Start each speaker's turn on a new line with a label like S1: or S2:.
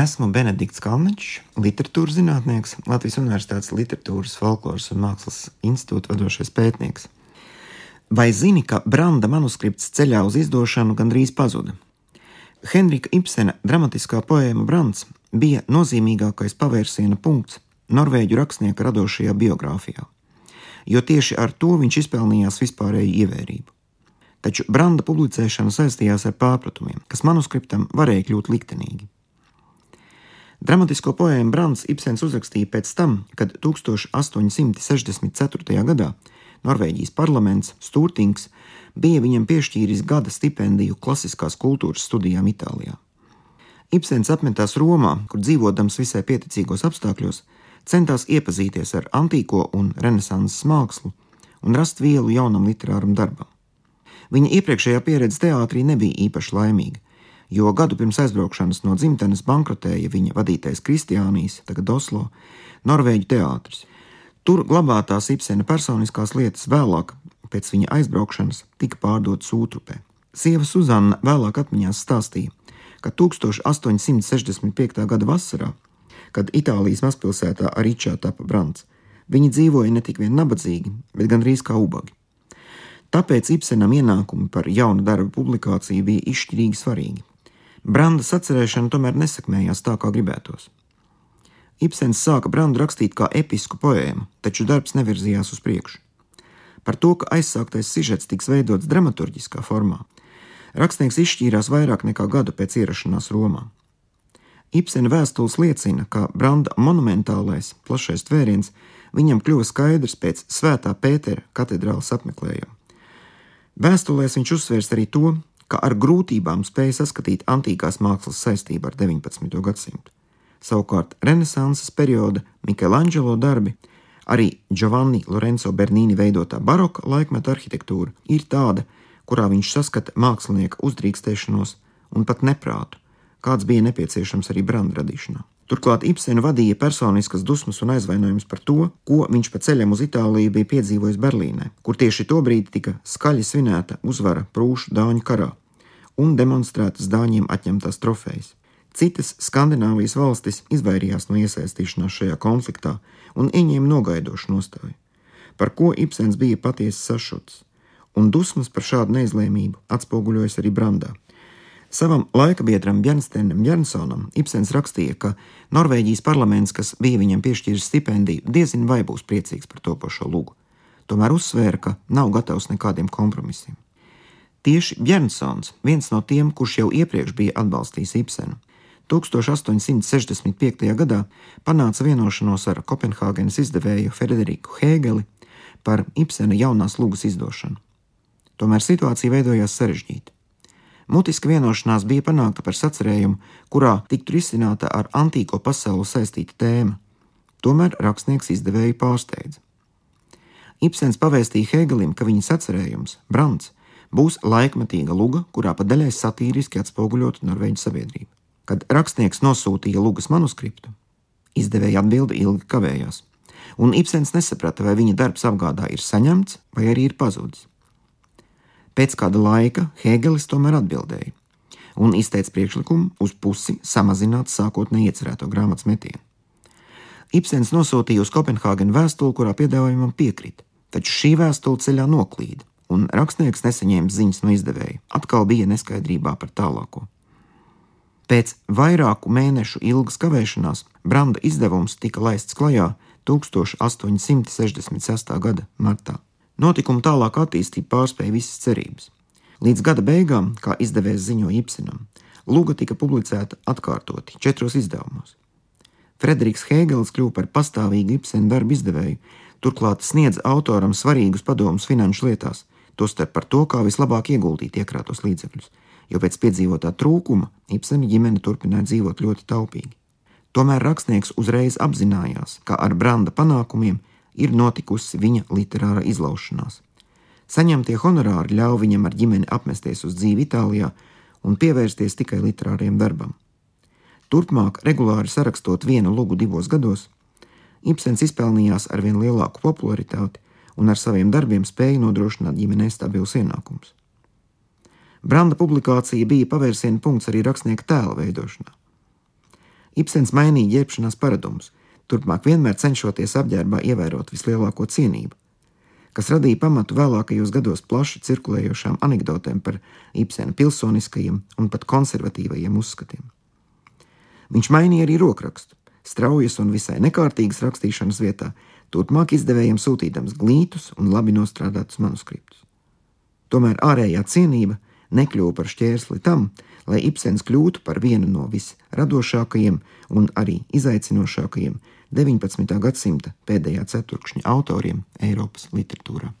S1: Esmu Benedikts Kalniņš, literatūras zinātnieks, Latvijas Universitātes literatūras, folkloras un mākslas institūta vadošais pētnieks. Vai zini, ka Branda manuskripts ceļā uz izdošanu gandrīz pazuda? Henrika Ibsena dramatiskā poēma Brands bija nozīmīgākais pavērsiena punkts norvēģu rakstnieka radošajā biogrāfijā, jo tieši ar to viņš izpelnījās vispārēju ievērību. Taču Branda publicēšana saistījās ar pārpratumiem, kas manuskriptam varēja kļūt liktenīgi. Dramatisko poēmu Brants Ibsens uzrakstīja pēc tam, kad 1864. gadā Norvēģijas parlaments Stūrtings bija viņam piešķīris gada stipendiju klasiskās kultūras studijām Itālijā. Ibsens apmetās Romā, kur dzīvodams visai pieticīgos apstākļos, centās iepazīties ar antīko un renesanses mākslu un rast vielu jaunam literāram darbam. Viņa iepriekšējā pieredze teātrī nebija īpaši laimīga, jo gadu pirms aizbraukšanas no dzimtenes bankrotēja viņa vadītais Kristiānijas, tagad Oslo, Norvēģu teātris. Tur glabātās Ibsena personiskās lietas vēlāk, pēc viņa aizbraukšanas, tika pārdotas Sūtrupē. Sieva Suzanna vēlāk atmiņās stāstīja, ka 1865. gada vasarā, kad Itālijas mazpilsētā Aričā tapa Brants, viņi dzīvoja ne tik vien nabadzīgi, bet gandrīz kā ubagi. Tāpēc Ibsenam ienākumi par jaunu darbu publikāciju bija izšķirīgi svarīgi. Brandas atcerēšana tomēr nesakmējās tā, kā gribētos. Ibsens sāka Brandu rakstīt kā episku poēmu, taču darbs nevirzījās uz priekšu. Par to, ka aizsāktais sižets tiks veidots dramaturgiskā formā, rakstnieks izšķīrās vairāk nekā gadu pēc ierašanās Romā. Ibsena vēstules liecina, ka Branda monumentālais, plašais tvēriens viņam kļuva skaidrs pēc Svētā Pētera katedrāles apmeklējuma. Vēstulēs viņš uzsvērs arī to, ka ar grūtībām spēja saskatīt antīkās mākslas saistību ar 19. gadsimtu. Savukārt Renesanses perioda Michelangelo darbi, arī Giovanni Lorenzo Bernini veidotā baroka laikmeta arhitektūra ir tāda, kurā viņš saskata mākslinieka uzdrīkstēšanos un pat neprātu, kāds bija nepieciešams arī branda radīšanā. Turklāt Ibsena vadīja personiskas dusmas un aizvainojums par to, ko viņš pa ceļam uz Itāliju bija piedzīvojis Berlīnē, kur tieši to brīdi tika skaļi svinēta uzvara Prūšu dāņu karā un demonstrētas dāņiem atņemtās trofejas. Citas Skandināvijas valstis izvairījās no iesaistīšanās šajā konfliktā un ieņēma nogaidošu nostāju, par ko Ibsens bija patiesi sašuts, un dusmas par šādu neizlēmību atspoguļojas arī Brandā. Savam laikabiedram Bjernstenam Jernsonam Ibsens rakstīja, ka Norvēģijas parlaments, kas bija viņam piešķīris stipendiju, diezin vai būs priecīgs par topošo lūgu. Tomēr uzsvēra, ka nav gatavs nekādiem kompromisiem. Tieši Bjernsons, viens no tiem, kurš jau iepriekš bija atbalstījis Ibsenu, 1865. gadā panāca vienošanos ar Kopenhāgenes izdevēju Frederiku Hēgeli par Ibsena jaunās lūgas izdošanu. Tomēr situācija veidojās sarežģīti. Mutiska vienošanās bija panākta par sacerējumu, kurā tiktu risināta ar antīko pasauli saistīta tēma. Tomēr rakstnieks izdevēju pārsteidza. Ibsens pavēstīja Hēgelim, ka viņa sacerējums, Brants, būs laikmetīga luga, kurā pa daļai satīriski atspoguļotu Norvēģu sabiedrību. Kad rakstnieks nosūtīja lugas manuskriptu, izdevēja atbildi ilgi kavējās, un Ibsens nesaprata, vai viņa darbs apgādā ir saņemts vai arī ir pazudis. Pēc kāda laika Hēgelis tomēr atbildēja un izteica priekšlikumu uz pusi samazināt sākotnēji iecerēto grāmatas metienu. Ibsens nosūtīja uz Kopenhāgenu vēstuli, kurā piedāvājumam piekrita, taču šī vēstule ceļā noklīda, un rakstnieks nesaņēma ziņas no izdevēja. Atkal bija neskaidrībā par tālāko. Pēc vairāku mēnešu ilgas kavēšanās Branda izdevums tika laists klajā 1866. gada martā. Notikuma tālāk attīstība pārspēja visas cerības. Līdz gada beigām, kā izdevējs ziņo Ibsenam, Lūga tika publicēta atkārtoti četros izdevumos. Frederiks Hēgels kļuva par pastāvīgu Ibsena darbu izdevēju, turklāt sniedz autoram svarīgus padomus finanšu lietās, tostarp par to, kā vislabāk ieguldīt iekrātos līdzekļus, jo pēc piedzīvotā trūkuma Ibsena ģimene turpināja dzīvot ļoti taupīgi. Tomēr rakstnieks uzreiz apzinājās, ka ar Branda panākumiem ir notikusi viņa literāra izlaušanās. Saņemtie honorāri ļauj viņam ar ģimeni apmesties uz dzīvi Itālijā un pievērsties tikai literāriem darbam. Turpmāk, regulāri sarakstot vienu lugu divos gados, Ibsens izpelnījās ar vien lielāku popularitāti un ar saviem darbiem spēja nodrošināt ģimenei stabilus ienākumus. Branda publikācija bija pavērsiena punkts arī rakstnieka tēla veidošanā. Ibsens mainīja ģērbšanās paradumus, turpmāk vienmēr cenšoties apģērbā ievērot vislielāko cienību, kas radīja pamatu vēlākajos gados plaši cirkulējošām anekdotēm par Ibsena pilsoniskajiem un pat konservatīvajiem uzskatiem. Viņš mainīja arī rokrakstu, straujas un visai nekārtīgas rakstīšanas vietā, turpmāk izdevējiem sūtīdams glītus un labi nostrādātus manuskriptus. Tomēr ārējā cienība nekļuva par šķērsli tam, lai Ibsens kļūtu par vienu no visradošākajiem un arī izaicinošākajiem 19. gadsimta pēdējā ceturkšņa autoriem Eiropas literatūrā.